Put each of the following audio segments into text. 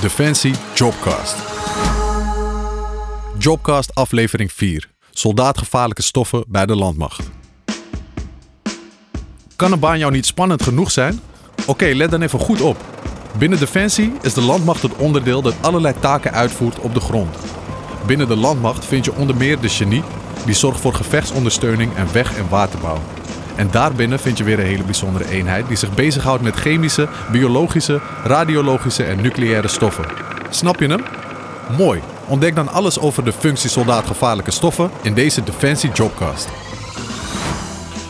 Defensie Jobcast. Jobcast aflevering 4. Soldaatgevaarlijke stoffen bij de landmacht. Kan een baan jou niet spannend genoeg zijn? Oké, let dan even goed op. Binnen Defensie is de landmacht het onderdeel dat allerlei taken uitvoert op de grond. Binnen de landmacht vind je onder meer de genie, die zorgt voor gevechtsondersteuning en weg- en waterbouw. En daarbinnen vind je weer een hele bijzondere eenheid die zich bezighoudt met chemische, biologische, radiologische en nucleaire stoffen. Snap je hem? Mooi. Ontdek dan alles over de functie soldaatgevaarlijke stoffen in deze Defensie Jobcast.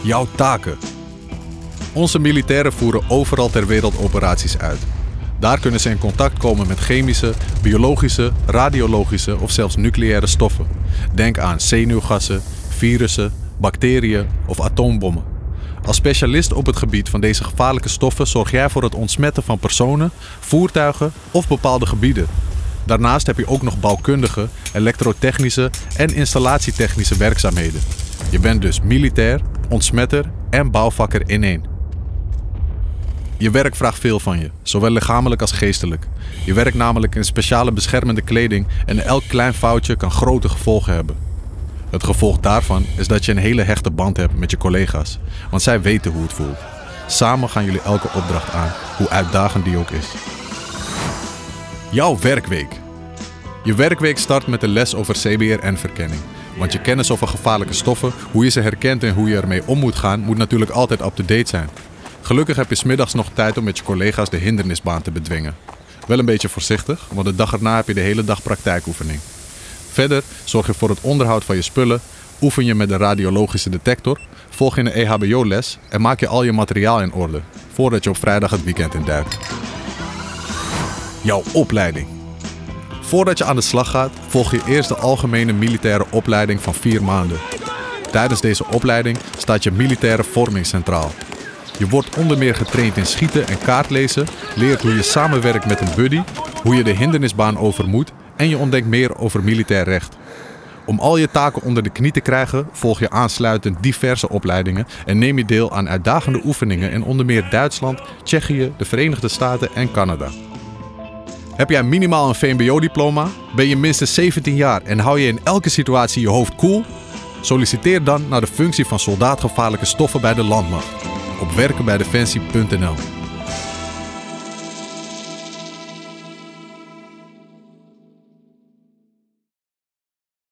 Jouw taken. Onze militairen voeren overal ter wereld operaties uit. Daar kunnen ze in contact komen met chemische, biologische, radiologische of zelfs nucleaire stoffen. Denk aan zenuwgassen, virussen, bacteriën of atoombommen. Als specialist op het gebied van deze gevaarlijke stoffen zorg jij voor het ontsmetten van personen, voertuigen of bepaalde gebieden. Daarnaast heb je ook nog bouwkundige, elektrotechnische en installatietechnische werkzaamheden. Je bent dus militair, ontsmetter en bouwvakker in één. Je werk vraagt veel van je, zowel lichamelijk als geestelijk. Je werkt namelijk in speciale beschermende kleding en elk klein foutje kan grote gevolgen hebben. Het gevolg daarvan is dat je een hele hechte band hebt met je collega's, want zij weten hoe het voelt. Samen gaan jullie elke opdracht aan, hoe uitdagend die ook is. Jouw werkweek. Je werkweek start met een les over CBRN-verkenning. Want je kennis over gevaarlijke stoffen, hoe je ze herkent en hoe je ermee om moet gaan, moet natuurlijk altijd up-to-date zijn. Gelukkig heb je smiddags nog tijd om met je collega's de hindernisbaan te bedwingen. Wel een beetje voorzichtig, want de dag erna heb je de hele dag praktijkoefening. Verder zorg je voor het onderhoud van je spullen, oefen je met de radiologische detector, volg je een EHBO-les en maak je al je materiaal in orde voordat je op vrijdag het weekend induikt. Jouw opleiding. Voordat je aan de slag gaat, volg je eerst de algemene militaire opleiding van vier maanden. Tijdens deze opleiding staat je militaire vorming centraal. Je wordt onder meer getraind in schieten en kaartlezen, leert hoe je samenwerkt met een buddy, hoe je de hindernisbaan over moet en je ontdekt meer over militair recht. Om al je taken onder de knie te krijgen, volg je aansluitend diverse opleidingen en neem je deel aan uitdagende oefeningen in onder meer Duitsland, Tsjechië, de Verenigde Staten en Canada. Heb jij minimaal een VMBO-diploma? Ben je minstens 17 jaar en hou je in elke situatie je hoofd koel? Solliciteer dan naar de functie van soldaatgevaarlijke stoffen bij de landmacht op werkenbijdefensie.nl.